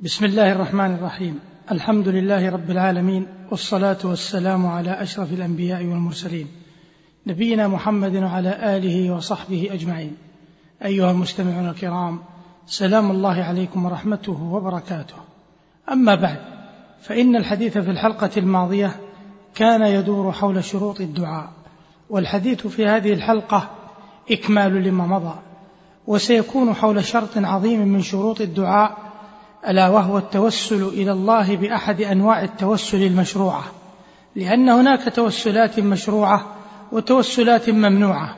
بسم الله الرحمن الرحيم. الحمد لله رب العالمين والصلاة والسلام على أشرف الأنبياء والمرسلين. نبينا محمد وعلى آله وصحبه أجمعين. أيها المستمعون الكرام سلام الله عليكم ورحمته وبركاته. أما بعد فإن الحديث في الحلقة الماضية كان يدور حول شروط الدعاء والحديث في هذه الحلقة إكمال لما مضى وسيكون حول شرط عظيم من شروط الدعاء ألا وهو التوسل إلى الله بأحد أنواع التوسل المشروعة لأن هناك توسلات مشروعة وتوسلات ممنوعة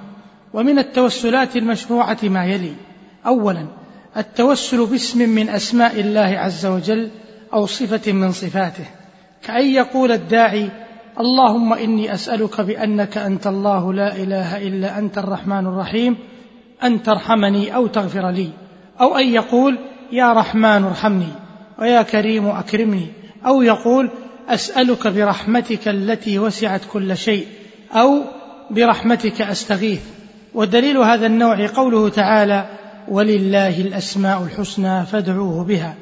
ومن التوسلات المشروعة ما يلي اولا التوسل باسم من أسماء الله عز وجل أو صفة من صفاته كأن يقول الداعي اللهم إني أسألك بأنك أنت الله لا إله إلا أنت الرحمن الرحيم أن ترحمني أو تغفر لي. أو أن يقول يا رحمن ارحمني ويا كريم اكرمني أو يقول اسالك برحمتك التي وسعت كل شيء أو برحمتك استغيث ودليل هذا النوع قوله تعالى ولله الاسماء الحسنى فادعوه بها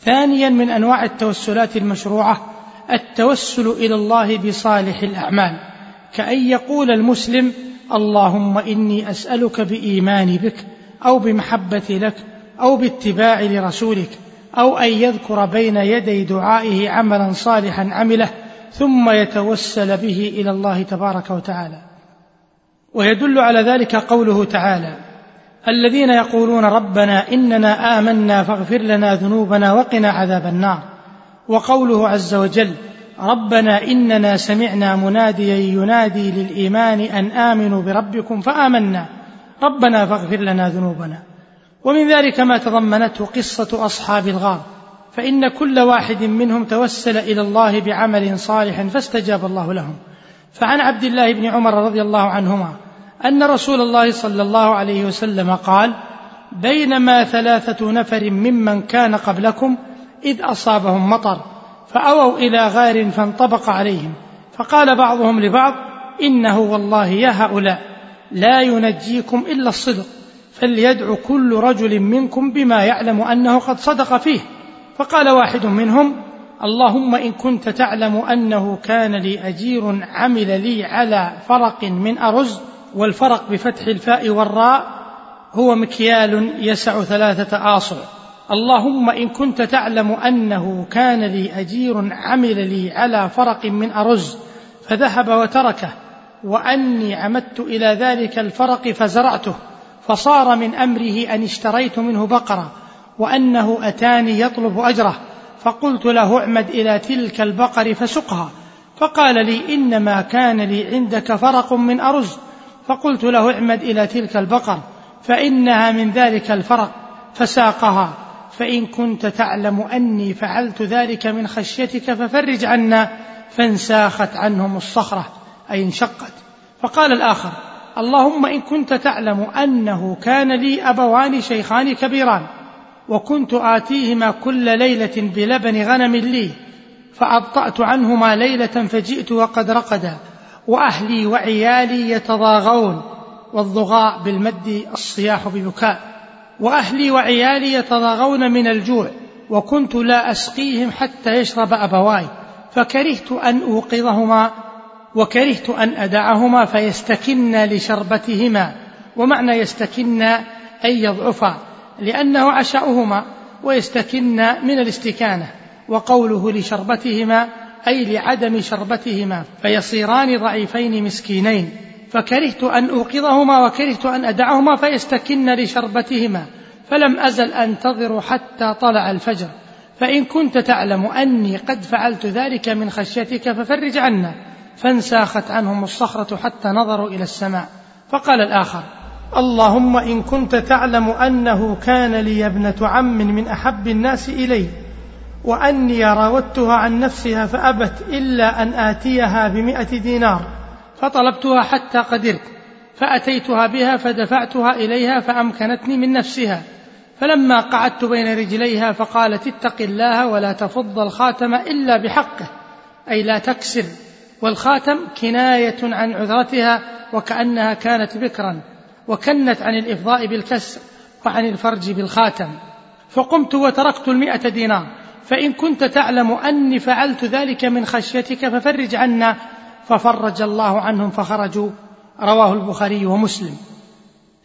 ثانيا من أنواع التوسلات المشروعة التوسل إلى الله بصالح الأعمال كأن يقول المسلم اللهم إني أسألك بإيماني بك أو بمحبتي لك أو باتباع لرسولك أو أن يذكر بين يدي دعائه عملا صالحا عمله ثم يتوسل به إلى الله تبارك وتعالى. ويدل على ذلك قوله تعالى الذين يقولون ربنا إننا آمنا فاغفر لنا ذنوبنا وقنا عذاب النار. وقوله عز وجل ربنا إننا سمعنا مناديا ينادي للإيمان أن آمنوا بربكم فآمنا. ربنا فاغفر لنا ذنوبنا. ومن ذلك ما تضمنته قصة أصحاب الغار. فإن كل واحد منهم توسل إلى الله بعمل صالح فاستجاب الله لهم. فعن عبد الله بن عمر رضي الله عنهما أن رسول الله صلى الله عليه وسلم قال بينما ثلاثة نفر ممن كان قبلكم إذ أصابهم مطر فأووا إلى غار فانطبق عليهم. فقال بعضهم لبعض إنه والله يا هؤلاء لا ينجيكم إلا الصدق. فليدع كل رجل منكم بما يعلم أنه قد صدق فيه. فقال واحد منهم اللهم إن كنت تعلم أنه كان لي أجير عمل لي على فرق من أرز والفرق بفتح الفاء والراء هو مكيال يسع ثلاثة آصع. اللهم إن كنت تعلم أنه كان لي أجير عمل لي على فرق من أرز فذهب وتركه وأني عمدت إلى ذلك الفرق فزرعته. فصار من أمره أن اشتريت منه بقرة وأنه أتاني يطلب أجره فقلت له اعمد إلى تلك البقر فسقها. فقال لي إنما كان لي عندك فرق من أرز. فقلت له اعمد إلى تلك البقر فإنها من ذلك الفرق فساقها. فإن كنت تعلم أني فعلت ذلك من خشيتك ففرج عنا. فانساخت عنهم الصخرة أي انشقت. فقال الآخر اللهم إن كنت تعلم أنه كان لي أبوان شيخان كبيران وكنت آتيهما كل ليلة بلبن غنم لي فأبطأت عنهما ليلة فجئت وقد رقدا وأهلي وعيالي يتضاغون والضغاء بالمد الصياح ببكاء وأهلي وعيالي يتضاغون من الجوع وكنت لا أسقيهم حتى يشرب أبواي فكرهت أن أوقظهما وكرهت أن أدعهما فيستكن لشربتهما ومعنى يستكن أي يضعفا لأنه عشاؤهما ويستكن من الاستكانة وقوله لشربتهما أي لعدم شربتهما فيصيران ضعيفين مسكينين. فكرهت أن أوقظهما وكرهت أن أدعهما فيستكن لشربتهما فلم أزل أنتظر حتى طلع الفجر. فإن كنت تعلم أني قد فعلت ذلك من خشيتك ففرج عنا. فانساخت عنهم الصخرة حتى نظروا إلى السماء. فقال الآخر اللهم إن كنت تعلم أنه كان لي ابنة عم من أحب الناس إلي وأني راودتها عن نفسها فأبت إلا أن آتيها بمائه دينار فطلبتها حتى قدرت فأتيتها بها فدفعتها إليها فأمكنتني من نفسها. فلما قعدت بين رجليها فقالت اتق الله ولا تفض الخاتم إلا بحقه أي لا تكسر. والخاتم كناية عن عذرتها وكأنها كانت بكرا وكنت عن الإفضاء بالكسر وعن الفرج بالخاتم. فقمت وتركت المئة دينار فإن كنت تعلم أني فعلت ذلك من خشيتك ففرج عنا. ففرج الله عنهم فخرجوا. رواه البخاري ومسلم.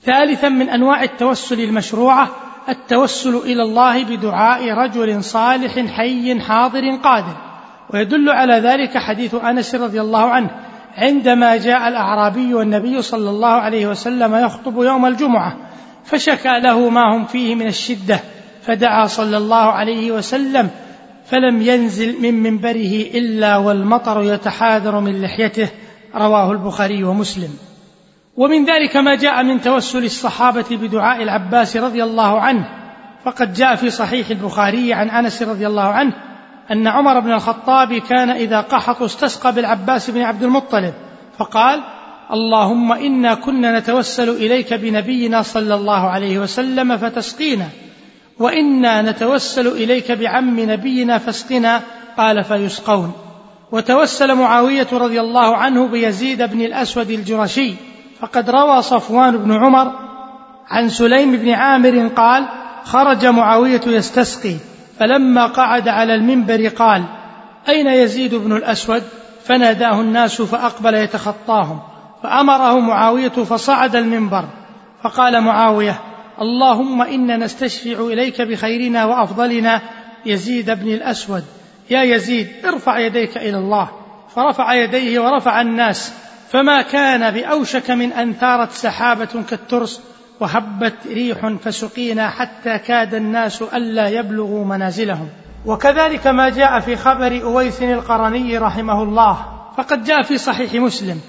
ثالثا من أنواع التوسل المشروعة التوسل إلى الله بدعاء رجل صالح حي حاضر قادر. ويدل على ذلك حديث أنس رضي الله عنه عندما جاء الأعرابي والنبي صلى الله عليه وسلم يخطب يوم الجمعة فشكى له ما هم فيه من الشدة فدعا صلى الله عليه وسلم فلم ينزل من منبره إلا والمطر يتحاذر من لحيته رواه البخاري ومسلم. ومن ذلك ما جاء من توسل الصحابة بدعاء العباس رضي الله عنه فقد جاء في صحيح البخاري عن أنس رضي الله عنه أن عمر بن الخطاب كان إذا قحط استسقى بالعباس بن عبد المطلب فقال اللهم إنا كنا نتوسل إليك بنبينا صلى الله عليه وسلم فتسقينا وإنا نتوسل إليك بعم نبينا فاسقنا قال فيسقون وتوسل معاوية رضي الله عنه بيزيد بن الأسود الجرشي فقد روى صفوان بن عمر عن سليم بن عامر قال خرج معاوية يستسقي فلما قعد على المنبر قال أين يزيد بن الأسود؟ فناداه الناس فأقبل يتخطاهم فأمره معاوية فصعد المنبر فقال معاوية اللهم إنا نستشفع إليك بخيرنا وأفضلنا يزيد بن الأسود. يا يزيد ارفع يديك إلى الله. فرفع يديه ورفع الناس فما كان بأوشك من ان ثارت سحابة كالترس وهبت ريح فسقينا حتى كاد الناس ألا يبلغوا منازلهم. وكذلك ما جاء في خبر أويس القرني رحمه الله فقد جاء في صحيح مسلم.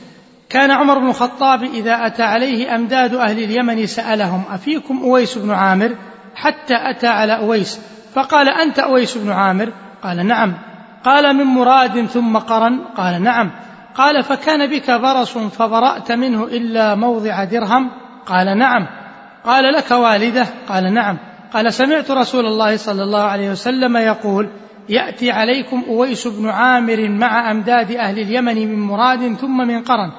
كان عمر بن الخطاب إذا أتى عليه أمداد أهل اليمن سألهم أفيكم أويس بن عامر؟ حتى أتى على أويس فقال أنت أويس بن عامر؟ قال نعم. قال من مراد ثم قرن؟ قال نعم. قال فكان بك برص فبرأت منه إلا موضع درهم؟ قال نعم. قال لك والدة؟ قال نعم. قال سمعت رسول الله صلى الله عليه وسلم يقول يأتي عليكم أويس بن عامر مع أمداد أهل اليمن من مراد ثم من قرن.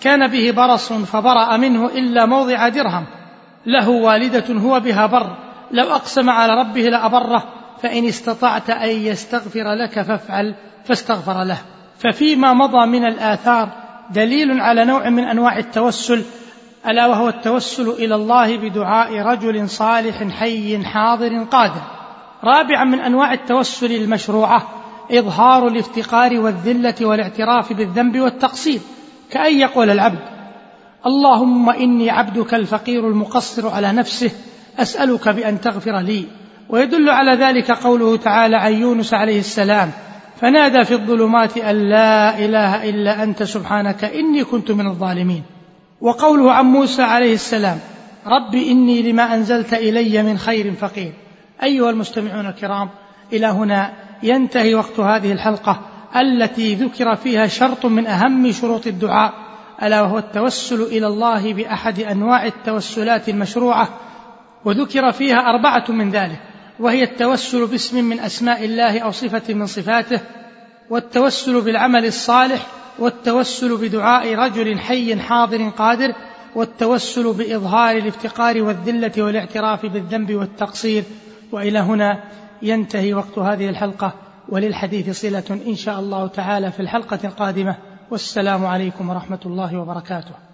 كان به برص فبرأ منه إلا موضع درهم. له والدة هو بها بر. لو أقسم على ربه لأبره. فإن استطعت أن يستغفر لك فافعل فاستغفر له. ففيما مضى من الآثار دليل على نوع من أنواع التوسل ألا وهو التوسل إلى الله بدعاء رجل صالح حي حاضر قادر. رابعا من أنواع التوسل المشروعة إظهار الافتقار والذلة والاعتراف بالذنب والتقصير كأن يقول العبد اللهم إني عبدك الفقير المقصر على نفسه أسألك بأن تغفر لي. ويدل على ذلك قوله تعالى عن يونس عليه السلام فنادى في الظلمات أن لا إله إلا أنت سبحانك إني كنت من الظالمين. وقوله عن موسى عليه السلام رب إني لما أنزلت إلي من خير فقير. أيها المستمعون الكرام إلى هنا ينتهي وقت هذه الحلقة التي ذكر فيها شرط من أهم شروط الدعاء ألا وهو التوسل إلى الله بأحد أنواع التوسلات المشروعة وذكر فيها أربعة من ذلك وهي التوسل باسم من أسماء الله أو صفة من صفاته والتوسل بالعمل الصالح والتوسل بدعاء رجل حي حاضر قادر والتوسل بإظهار الافتقار والذلة والاعتراف بالذنب والتقصير. وإلى هنا ينتهي وقت هذه الحلقة وللحديث صلة إن شاء الله تعالى في الحلقة القادمة. والسلام عليكم ورحمة الله وبركاته.